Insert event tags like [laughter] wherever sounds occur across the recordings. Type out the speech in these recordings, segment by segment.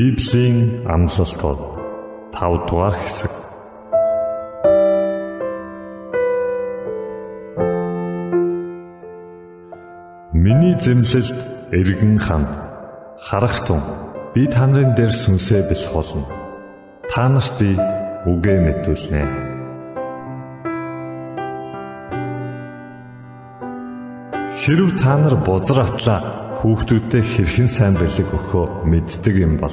Библийн амлалтууд 5 дугаар хэсэг. Миний зэмлэлд эргэн ханд харахтун би та нарын дээр сүнсээ бэлх болно. Та нарт би үгээ мэдүүлнэ. Хэрв та нар бузар атлаа хүүхдүүдэд хэрхэн сайн бэлэг өгөхөө мэддэг юм бол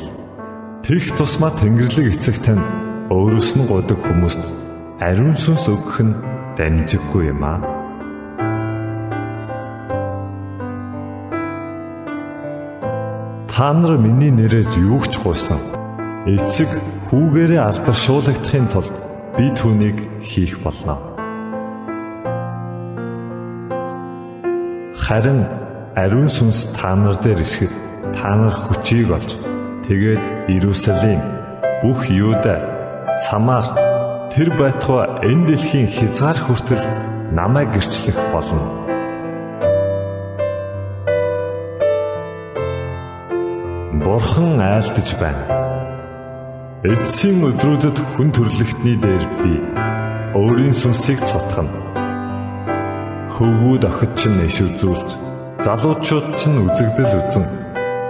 тэрх тусмаа Тэнгэрлэг эцэг тань өөрөөс нь годог хүмүүст ариун сүнс өгөх нь дамжиггүй юм аа. Та нар миний нэрээр юу ч гуйсан. Эцэг хүүгээрээ алдаршуулгадахын тулд би түүнийг хийх болно. Харин ариун сүнс та нар дээр ирэхэд та нар хүчийг олж тэгээд Иерусалим бүх Юуда Самар тэр байтугай энэ дэлхийн хязгаар хүртэл намайг гэрчлэх болно. Бурхан айлтж байна. Эцсийн өдрүүдэд хүн төрлөختний дээр би өөрийн сүнсийг цотгоно. Хөвгүүд охид чинь иш үзүүлж залуучууд ч үзэгдэл үзэн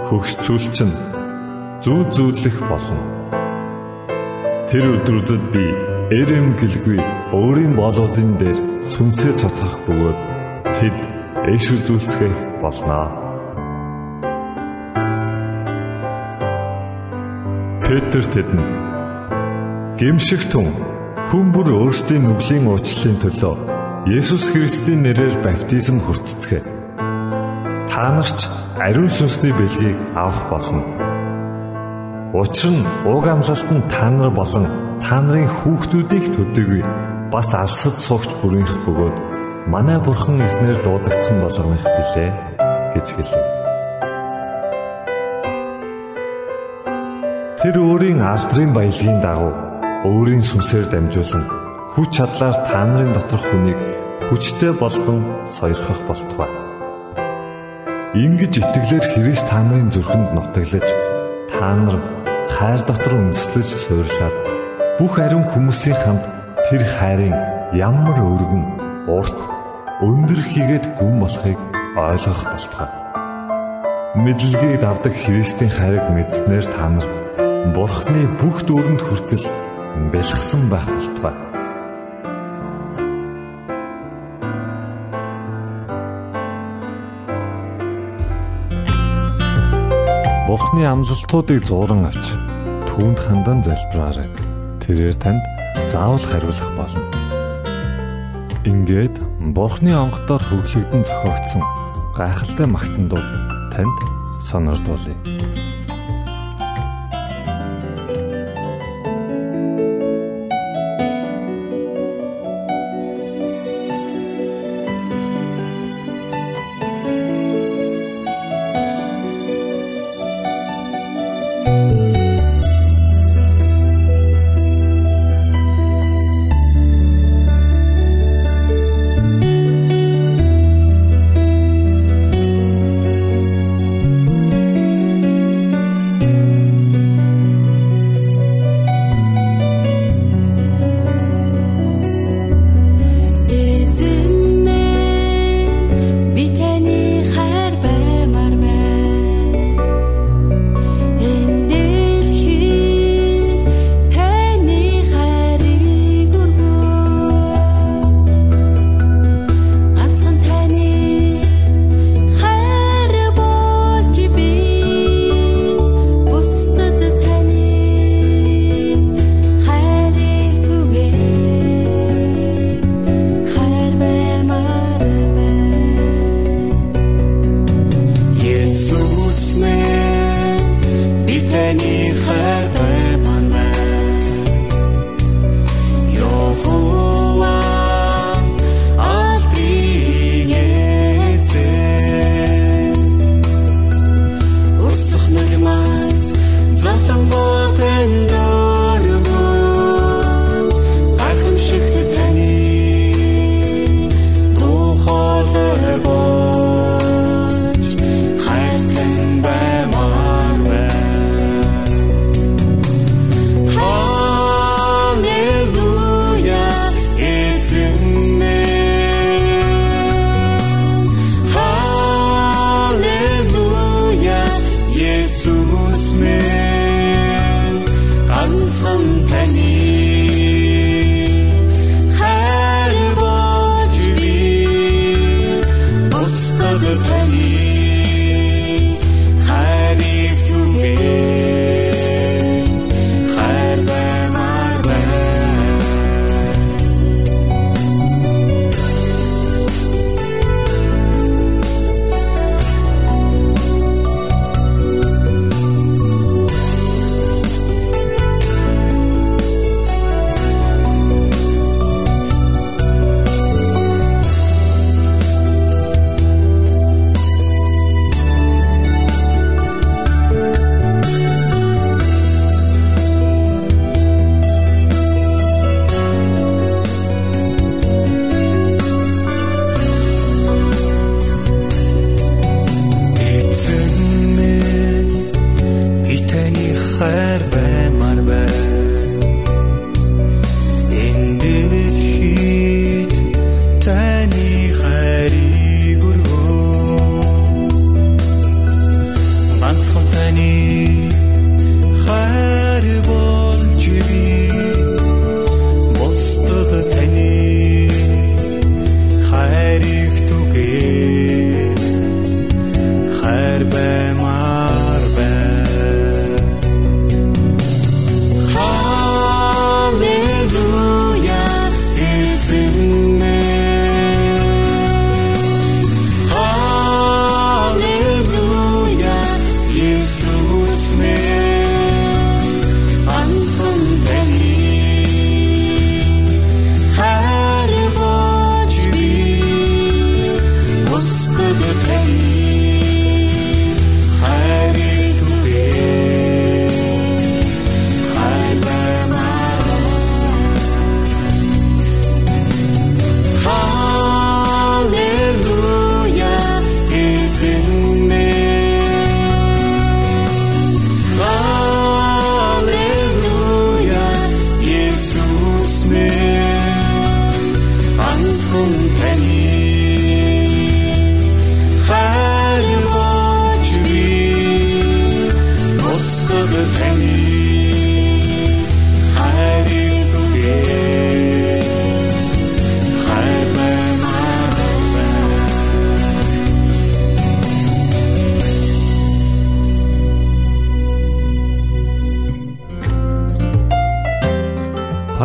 хөгшчүүл чинь зүү зүүдлэх болно. Тэр өдрүүдэд би эрэм гэлгүй өөрийн болоодын дээр сүнсээ цотгох бөгөөд тэд эш үзүүлцгэх болноо. Петр тэдэнд гимшигт хүн хүн бүр өөрсдийн нүглийн уучлалын төлөө Есүс Христийн нэрээр баптизм хүртцгээе та нарч ариун сүнсний бэлгийг авах болно. Учир нь уг амлалт нь та нар болон та нарын хүүхдүүдийг төдийгүй бас алсад суугч бүрийнх бөгөөд манай бурхан эзнэр дуудагдсан болгоных билээ гэж хэлв. Тэр өөрийн алдрын баялагын дагуу өөрийн сүнсээр дамжуулан хүч чадлаар та нарын доторх хүнийг хүчтэй болгон сойрхох болтугай. Ингиж итгэлээр Христ та нарын зүрхэнд нутаглаж та нар хайр дотор үндэслэж суйрлаад бүх ариун хүмүүсийн хамт тэр хайрын ямар өргөн урт өндөр хийгээд гүн болохыг ойлгох болтугай. Мэдлэгийг давдаг Христийн хайрыг мэдснээр та нар Бурхны бүх дүүрэнд хүртэл бэлгсэн байх болтугай. Бурхны амлалтуудыг зуран авч түүнд хандан залбираарай. Тэрээр танд заавал хариулах болно. Ингээд Бурхны онгодоор хөглөгдөн зохиогдсон гайхалтай магтандууд танд сонирдуулъя.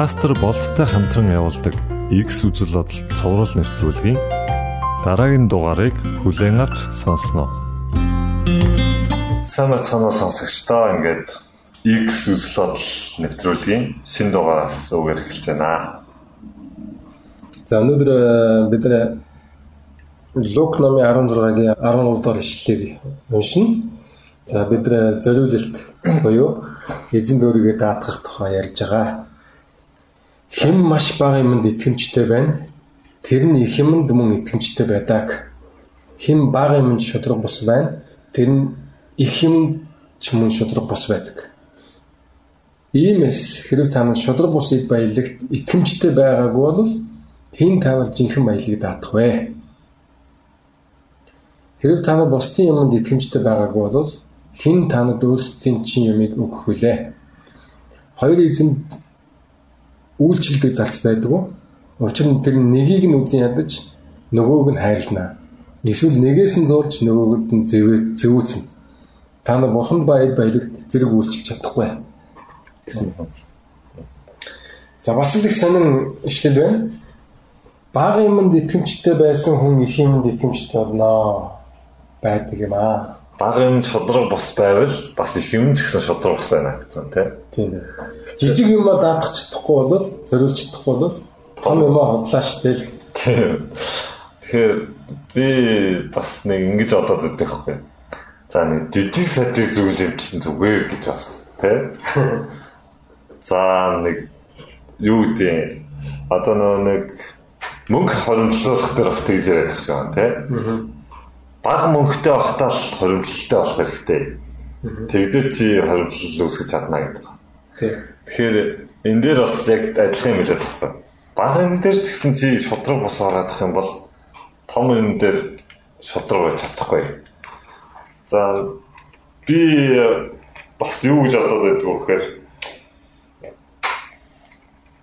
Пастор болттой хамтран явуулдаг X үзэл бодол цовруул нэвтрүүлгийн дараагийн дугаарыг хүлээн авч сонсноо. Сайн бацгаана сонсогчдоо ингээд X үзэл бодол нэвтрүүлгийн шин дугаараас үгээр эхэлж байна. За өнөөдөр э, бид нэ Лук номын 16-гийн 13 дугаар ишлэлийг уншина. За бид нэ зориулалт буюу эзэн өөрийгөө даатгах тухай ярьж байгаа. Хэн маш бага юмд итгэмжтэй байна. Тэр нь их юмд мөн итгэмжтэй байдаг. Хэн бага юмд шудраг бос байна. Тэр нь их юмд ч мөн шудраг бос байдаг. Иймээс хэрэг та нар шудраг бусыг баялагт итгэмжтэй байгаагүй бол хэн тавал жинхэнэ баялагийг даадах вэ? Хэрэг та нар бусдын юмд итгэмжтэй байгаагүй бол хэн танад өөрсдийн чинь юмыг өгөх вүлээ? Хоёр эзэн үйлчлдэг залц байдаг. Учир нь тэр нэгийг нь үзэн ядаж нөгөөг нь хайрлана. Эсвэл нэгээс нь зурж нөгөөд нь зэвээ зөөцөн. Та нар бурханд баяр баялагт зэрэг үйлчилж чадахгүй гэсэн. За бас л их сонин ишлэл байна. Бага юмд итгэмжтэй байсан хүн их юмд итгэмжтэй болно байдаг юм аа. Бага юм шудраг бос байвал бас их юм ч гэсэн шудраг бос байна гэсэн тийм. Жижиг юм даадах чадахгүй бол зориулж чадахгүй бол том юм хотлаа штэ л. Тэгэхээр би бас нэг ингэж бодоод байдаг байхгүй. За нэг жижиг сажиг зүйл юм чинь зүгээр гэж бас тий. За нэг юу гэдэг одоо нэг мөнгө хоримтлуулах дээр бас тэгж яриад байгаа шүү тий. Бага мөнгөтэй авахтаа л хоримтлалтай болох хэрэгтэй. Тэгжээ чи хоримтлал үүсгэж чадна гэдэг. Тэгэхээр энэ дээр бас яг адилхан юм хэлээд байна. Бага юм дээр ч гэсэн чи шудраг бос ороод юм бол том юм дээр шудраг байж чадахгүй. За би бас юу гэж бодоод байдг вэ гэхээр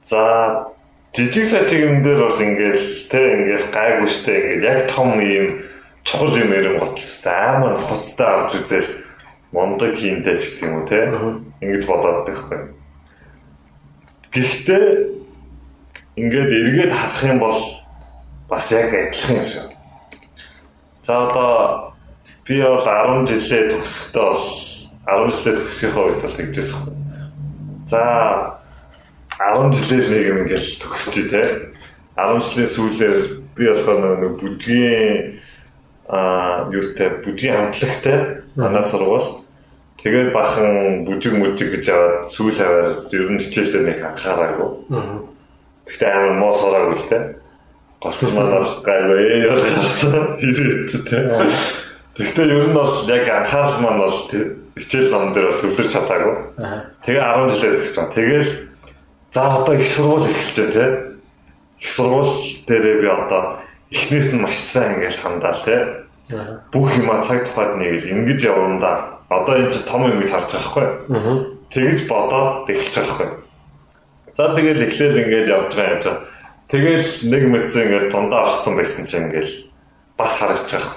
За жижиг сажиг юм дээр бол ингээл тэ ингээл гайгүй штэ ингээд яг том юм чухал юм ярим готлстай амар хуцтай авч үзэл мондог хийндэ ч гэх юм уу те ингэж бодоод байхгүй. Гэхдээ ингээд эргээд харах юм бол бас яг адилхан юм шиг. За одоо би бол 10 жилээ төгсөхдөө бол 10 жилээ төгсөхөө үед бол тэгжсэн. За 10 жилээр нэг юм ингээл төгсчий те. 10 жилийн сүүлээр би болохоор нэг бүжгийн аа юутай бүжгийн хамтлагтай манай сургууль тэгээд бахан бүжиг мүжиг гэж аваад сүүл аваад ер нь хичээлдээ нэг анхаараагүй. Гэхдээ амар муу сураагүй л те. Голч манаас гайгүй ээ ярьсан. Хийдэг те. Гэхдээ ер нь бол яг анхаарал маань бол хичээл ном дээр бол төвлөрч чадаагүй. Тэгээ 10 жилээр гэсэн. Тэгээл За одоо их сургууль эхэлж байна те. Их сургууль дээрээ би одоо эхнээс нь маш сайн ингээл хандаал те. Бүх юма цаг тухайд нэг ингэж явандаа одоо энэ чи том юм гэж харж байгаа хгүй. Тэгэж бодоод эхэлж байгаа хгүй. За тэгэл эхлээл ингээл явж байгаа юм чинь. Тэгэл нэг мэдсэн ингээл дундаа орсон байсан чинь ингээл бас харагч байгаа.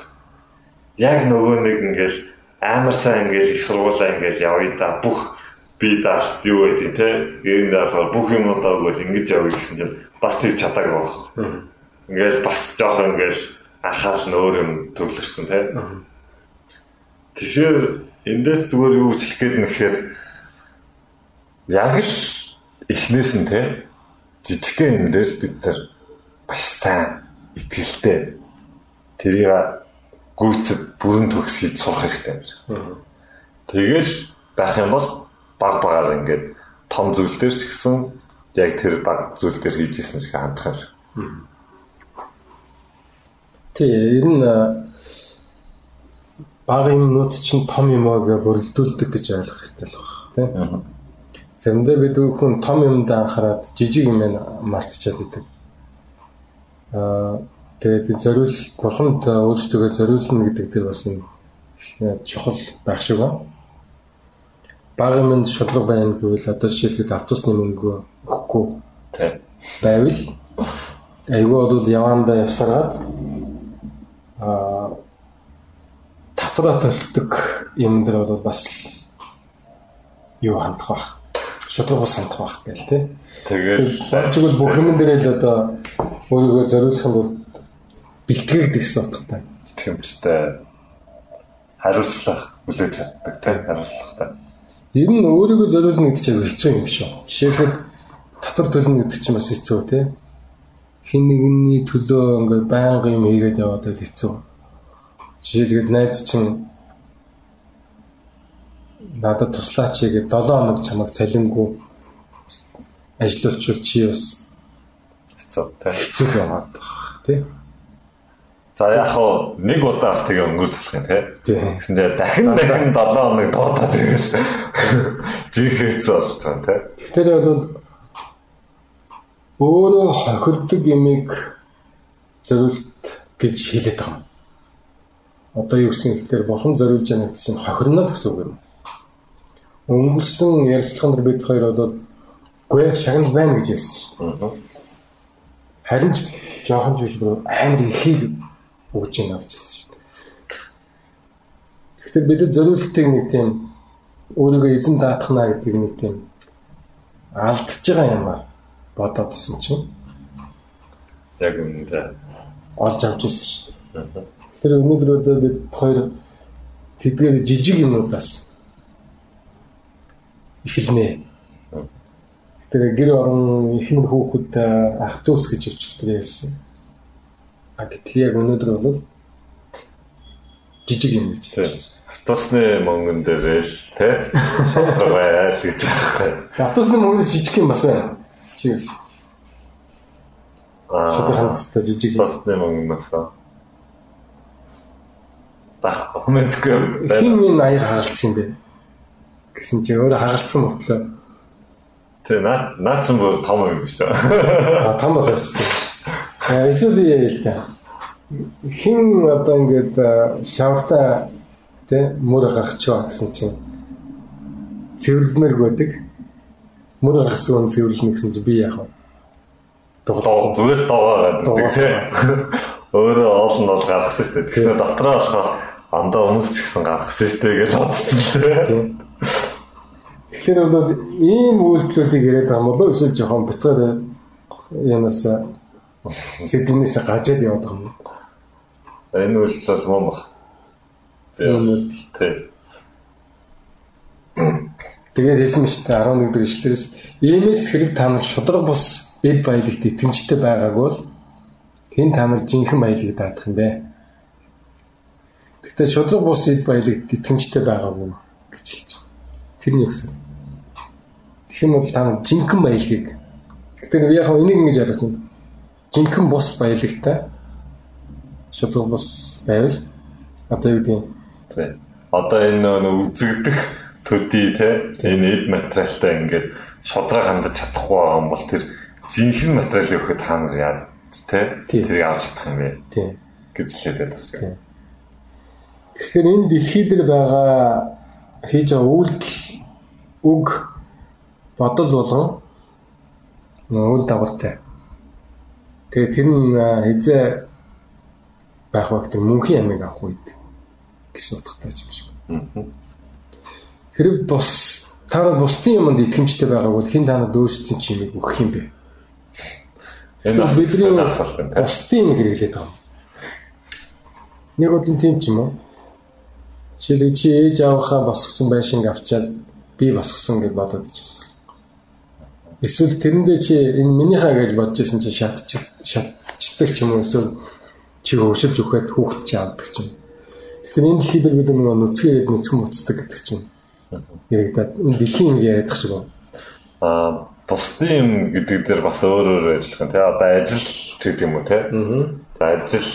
Яг нөгөө нэг ингээл амар сайн ингээл их сургуулаа ингээл явъя да бүх би даалт юу гэдэг те гэрийн даалгаар бүх юм одоо бол ингэж явъя гэсэн чинь бас тэр чадаагүй байна. Ингээл бас жоох ингээл анхаал нь өөр юм төвлөрсөн те. Тэгэхээр эндээс зүгээр юу хэлэх гээд нэхээр яг л эхнээс нь те жижигхэн юм дээр бид нар бас сайн итгэлтэй тэрийг гүйцэд бүрэн төгсгийд сурах хэрэгтэй юм шиг. Тэгэл байх юм бол баг багаар ингээд том зүйл дээр ч гэсэн яг тэр баг зүйл дээр хийж исэн шиг хандах юм шиг. Тий, ер нь баг юмнууд чинь том юм аа гэж бүрэлдүүлдэг гэж ойлгох хэрэгтэй л байна. Тий. Заримдаа бид хүн том юмд анхаарад жижиг юм мартчихад байдаг. Аа тэгээд зориул бурханд өөрсдөө зориулна гэдэг тэр бас нэг чухал байх шиг байна бага минь шудлаг байна гэвэл одоо жишээлбэл автобусны мөнгө өгөхгүй байвал айгүй бол явандаа явсараад а татвараа төлдөг юм дээр бол бас юу хандах бах шудраг бус хандах байх гээл тий. Тэгээд болж игэл бүх юм дээр л одоо өөрийгөө зориулахын тулд бэлтгэгдэх гэсэн утгатай. итгэмжтэй хариуцлах хүлээж чаддаг тий хариуцлагатай. Ер нь өөрийгөө зориулна гэдэг чинь хэцүү юм шүү. Жишээлбэл татвар төлнө гэдэг чинь бас хэцүү тий. Хин нэгний төлөө ингээд байнга юм хийгээд яваад л хэцүү. Жишээлбэл найз чинь надад туслаач гэдэг 7 хоног чамайг цалингүй ажиллуулчвал чи бас хэцүү тий. хэцүү яваад байгаа тий. За яг хоо нэг удаа бас тэгээ өнгөрч болох юм тий. Гэсэн чинь дахин дахин 7 хоног дуудаад тэгэл [laughs] жихэц болж байгаа тий. Тэгэхээр бол өөрөө хохирдог ямиг зориулт гэж хэлээд байгаа юм. Одоо юу гэсэн ихлээр бурхан зориулж байгаа гэдэг чинь хохирно л гэсэн үг юм. Өнгөрсөн ярилцлаганд бид хоёр бол гүй шагнал байна гэж хэлсэн шүү дээ. Харин ч жоохон ч биш бүр амар ихийг өгж байна гэж хэлсэн шүү дээ. Тэгэхээр бид зориултыг нэг тийм өөрийгөө эзэн даатгана гэдэг нэг тийм алдчихж байгаа юм аа бодоод исэн чинь Яг үнэндээ. олж авч ирсэн шүү дээ. Тэр өнөөдөр одоо бид хоёр тэдгээр жижиг юмудаас эхэлнэ. Тэр гэр орон ихэнх хүүхэд ах дүүс гэж өчтөр ярьсан. А гэтэл яг өнөөдөр бол жижиг юм гэж. Автобусны мөнгөн дээр л тий [laughs] шодрог байл гэж байгаа. За автобусны мөнгөөс жижиг юм бас байна. Чи шууд Аа. хангалттай жижиг юм. Автобусны мөнгөнөөс. Бах комментгүй Хин энэ аяг хагалцсан юм бэ? Гэсэн чи өөрөө хагалцсан бодлоо. Тэ наа наацсан бүр том юм биш үү? А том ч тийм. А эсвэл яа л та. Хин одоо ингээд шавта тэ мөр гаргачихваа гэсэн чинь цэвэрлэмэр годог. Мөр гаргасан хүн цэвэрлэнэ гэсэн чинь би яах вэ? Дуглаа. зүгээр Дуугаа. гэдэг тий. Өөрөө оол нь бол гаргасан шүү дээ. Тэгснээр дотроо болохоор андаа хүмүүс ч гэсэн гаргасан шүү дээ гэж бодсон. Тийм. Тэгэхээр бол ийм үйлдэлүүдийг яриад байгаа юм болоо эсвэл жоохон битгаар ямаас сэдвнээс гажаад яваад байгаа юм. Энэ үйлс бол мөн баг. Энэ үйл. Тий. Тэгээд хэлсэн мэт 11 дэх ишлэрээс иймээс хэрэг та нар шудраг бус эд баялагт итгэмжтэй байгааг бол хэн та нар жинхэнэ баялаг даадах юм бэ? Гэхдээ шудраг бус эд баялагт итгэмжтэй байгаагүй гэж хэлж байгаа. Тэрний өгсөн. Тэгэх юм бол та нар жинхэнэ баялагийг Гэхдээ яг хөө энийг ингэж ойлгож байна. Жинхэнэ бус баялагтай шудраг бус байвал одоо юу гэдэг? Тий. Одоо энэ нөө үзэгдэх төдий те энэ эд материалтай ингээд шодроо хандаж чадахгүй байгаа юм бол тэр жинхэнэ материалыг өгөхөд хаана яа те Тий. тэрийг авч чадах юм бэ гэж хэлээд байгаа шүү. Тэгэхээр энэ дэлхий дээр байгаа хийж байгаа үйлдэл үг бодол болгон үйл дагавартай. Тэгээ тэр нь хизээ байх тэр мөнхийн амийг авах үед гэсэн утгатай юм шиг. Аа. Хэрэг бус та нар бусдын юмд итгэмжтэй байгааг бол хэн танад өөрсдийн чимийг өгөх юм бэ? Энэ бидний бусдын юм хэрэглээд байгаа юм. Нэг бодлон тийм ч юм уу? Жишээлбэл чи ээж аваахаа босгосон байшинг авчаад би босгосон гэж бодоод ич байна. Эсвэл тэрэндээ чи энэ минийхаа гэж бодож исэн чи шатч шатчдаг ч юм уу эсвэл чи хөвшилж өгөхөд хүүхэд чи авдаг ч юм. Тэгэхээр энэ дэлхий дээр бид нөгөө нүцгээд нүцгэн буцдаг гэдэг чинь яригадаад энэ дэлхийн юм яриадах шиг байна. Аа бусдын юм гэдэг дээр бас өөр өөр ажиллах те. Одоо ажил гэдэг юм уу те. Аа. За ажил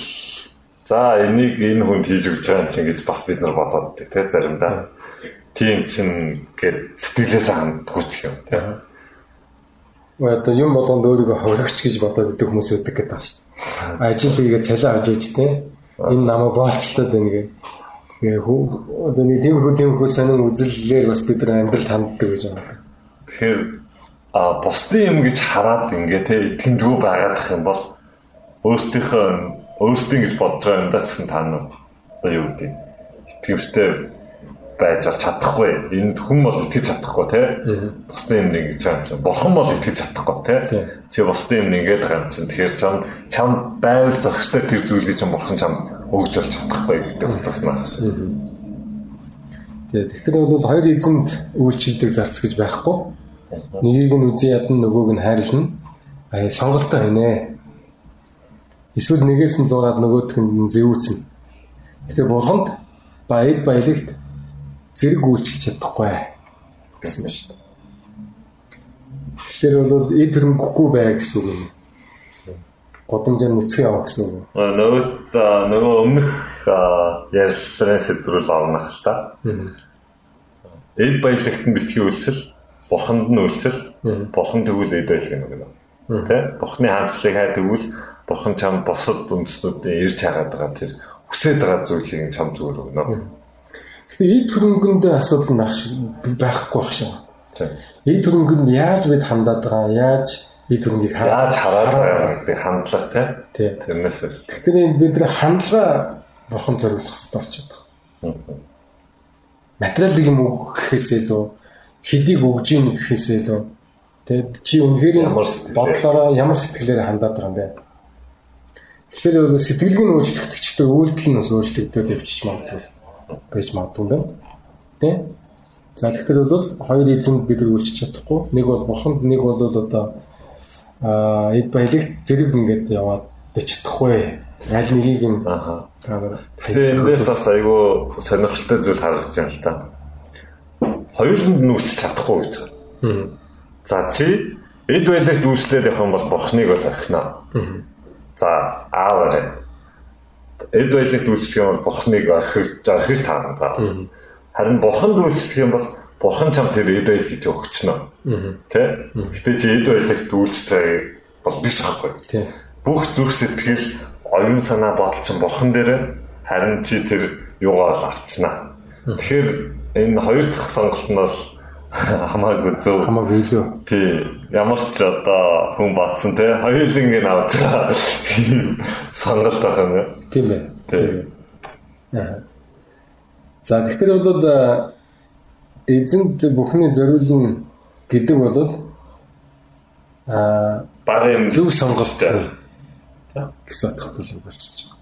за энийг энэ хүнд хийж өгч байгаа юм чинь гэж бас бид нар бодоод байдаг те заримдаа. Тийм чинь гээд сэтгэлээс ханддаггүй ч юм те. Одоо юм болгонд өөрийгөө ховрогч гэж бодоод идэг хүмүүс байдаг гэдэг байна шүү дээ. Ажил хийгээ цалин авч ээж те. Энэ намайг боолчлоод байна гэ. Тэгээ хүү одоо нэг тийм хүү тийм хүү сонин үзэллээр бас бид нар амьдрал ханддаг гэж байна. Тэгэхээр а бусдын юм гэж хараад ингээ те итгэмжгүй байгаадах юм бол өөрсдийнхөө өөрсдийн гэж бодож байгаа юмдаа ч гэсэн та нар одоо юу гэдэг итгэвчтэй байж бол чадахгүй. Энд хүн бол итгэж чадахгүй тий. Бусдын юм ингэж байгаа юм. Бурхан бол итгэж чадахгүй тий. Чи бусдын юм ингэж байгаа юм чинь. Тэгэхээр чам чам байвал зохистой тэр зүйлийг чинь бурхан чам өгж болж чадахгүй гэдэг утгаснаа хаш. Тэгээ тэгтэр бол хоёр эзэнд үйлчлдэг зарц гэж байхгүй. Нэгийг нь үзэн ядна нөгөөг нь хайрлна. Аа сонголтоо хийнэ. Эсвэл нэгээс нь зураад нөгөөх нь зэвүүцэн. Гэтэ бурханд баяд баялагт зэрэг үйлчилж чадахгүй гэсэн байна шүү дээ. Тэгэхээр бол эд хөрөнгөгүй бай гэсэн үг юм. Годамжаар нүцгэн яваа гэсэн үг. Нөгөө нөгөө өмнөх ярилцлагын сэдврүүл орнох л та. Эд баялагт нь битгий үйлчил, бурханд нь үйлчил, бурхан тэгвэл эд байлаг юм байна. Тэ? Бурхны хаанчлалыг хай тэгвэл бурхан чам босод үндэснүүдийн ирж хагаад байгаа тэр хүсэж байгаа зүйлийг чам зүгээр өгнө. Гэтэ эд хөрөнгөнд асуудал нь байх шиг байхгүй байх шиг. Эд хөрөнгөнд яаж бид хандаад байгаа яаж эд хөрөнгийг яаж хараад байгаа гэдэг хандлага тий. Тэрнээс Тэгэхээр бид нар хандлага бурхан зориулах хэрэгтэй болчиход байгаа. Материалын юм өгөхээс илүү хэдийг өгж ийн гэхээс илүү тий чи үнэхээр бодлороо ямар сэтгэлээр хандаад байгаа юм бэ? Тэгэхээр сэтгэлгийн өөрчлөгдөгчтэй үйлдэл нь бас өөрчлөгдөд явчих магадгүй байж магадгүй юм байна. Тэ? За тэгэхээр бол хоёр эзэнд бид нар үйлчилж чадахгүй. Нэг бол бурханд, нэг бол одоо аа эд баялагт зэрэг ингээд яваад чадахгүй. Аль нэгийг нь аа. Тэгээ эндээс бас айгүй сонирхолтой зүйл харагдаж байна л та. Хоёуланд нь үйлчилж чадахгүй гэж байна. За чи эд баялагт үйлчлээд явах юм бол бурхныг бол орхино. За аавараа эд баялагт үйлчлэх юм бол бурхныг орхиж орхиж таарна. Харин бурханд үйлчлэх юм бол бурхан чам тэр эд баял гэж өгчнө. Тэ? Гэтэ чи эд баялагт үйлчлэж байгааг бол биш байхгүй. Бүх зүрх сэтгэл, оюун санаа бодол чинь бурхан дээр харин чи тэр юугаа авчнаа. Тэгэхээр энэ хоёр дахь сонголт нь бол [laughs] хамаагүй зөв. Хамаагүй илүү. Тий. Ямар ч одоо хүн батсан те хоёулын ингэ авч байгаа [laughs] сонголт байх юм. Тийм ээ. Тийм. За тэгэхээр бол эзэнт бүхний зориулна гэдэг бол аа багын зөв сонголт гэсэн утгатай л болчихж байгаа.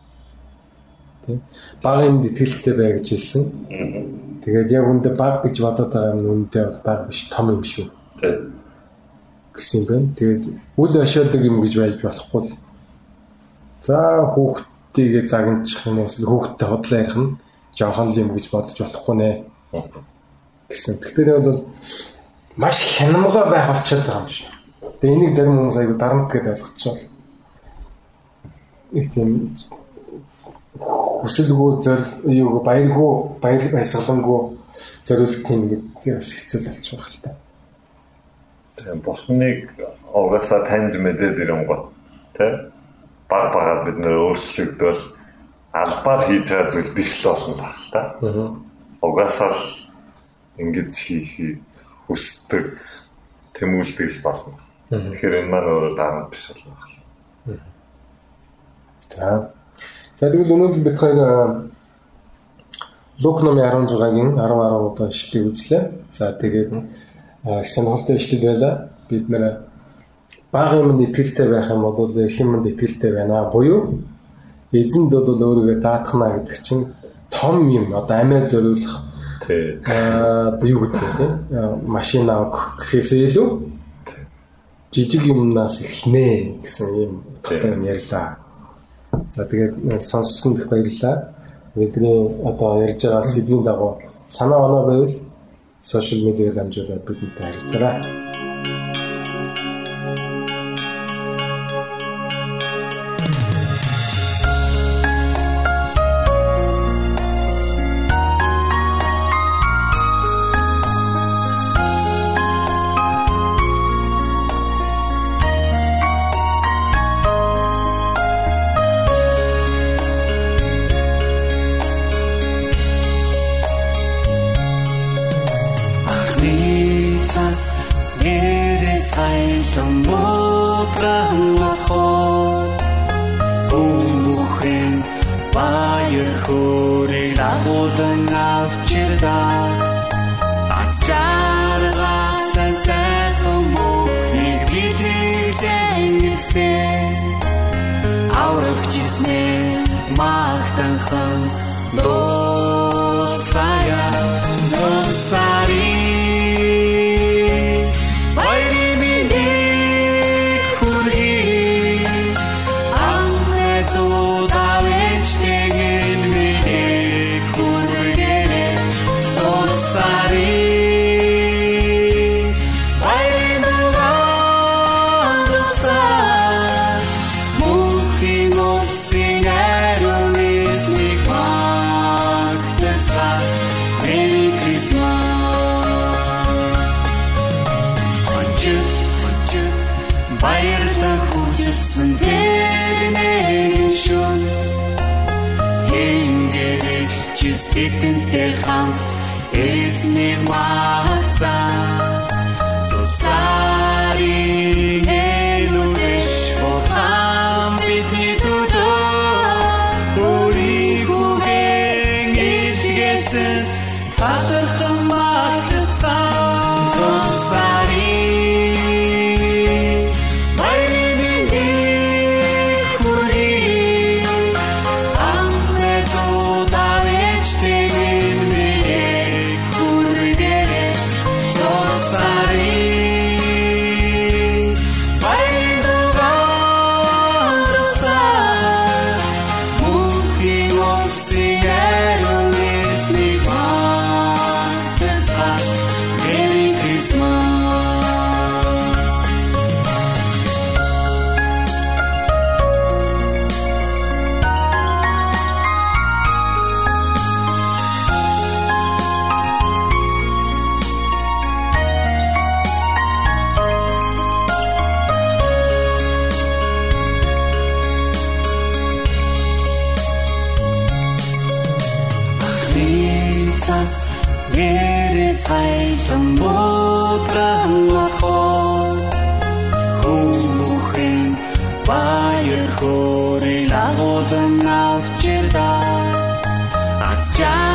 Тийм. Багын итгэлтэй бай гэж хэлсэн. Аа Тэгээд яг үндэ баг гэж бодоод байгаа юм үндэ баг биш том юм шүү. Тийм. гэсэн юм байна. Тэгээд үл ашаадаг юм гэж байж болохгүй л. За хүүхдийгээ загначих юм уу хүүхдтэй хотлоо ярих нь жоохон л юм гэж бодож болохгүй нэ. Гэсэн. Тэгэхээр бол маш хянамга байх болчиход байгаа юм шиг. Тэгээ энийг зарим хүмүүс аягүй дарамт гэдээ ойлгочихвол. Их тийм хүсэлгүй зорил юу баяргүй баяр баясгалангүй зориулт тийм гэдэг бас хэцүү болж байгаа л та. Тийм бурхныг угаасаа таньж мэдээд ирэнгот тий баг багаар бид нөр өөрчлөгдөл албаар хийж байгаа зүйл биш л болсон баг л та. Угаасаа л ингэж хийхийг хүсдэг тэмүүлдэг л болно. Тэгэхээр энэ маань өөрөө дарамт биш болно. За За тэгвэл өнөөдөр бид хоёр Лук номын 16-гийн 10 10 удаа ишлэгийг үзлээ. За тэгээд сонирхолтой ишлэл байлаа. Бид нэр бага юмд итгэлтэй байх юм бол их юмд итгэлтэй байна. Буюу эзэнд бол өөрийгөө даатгана гэдэг чинь том юм одоо амиа зориулах аа юу гэдэг тийм машин авах гэхээсээ илүү жижиг юмнаас эхлэнэ гэсэн юм утгатай ярьлаа. За тэгээд сонссон дэх баярлалаа. Бидний одоо ярьж байгаа сэдвийн дагуу санаа оноо байвал сошиал медиагаар дамжуулаад бидэнтэй харилцаарай. Jesus Jedes Heilung Bodram Lachot Humuchim Bayer Choril Avodam Aufchirda Atschar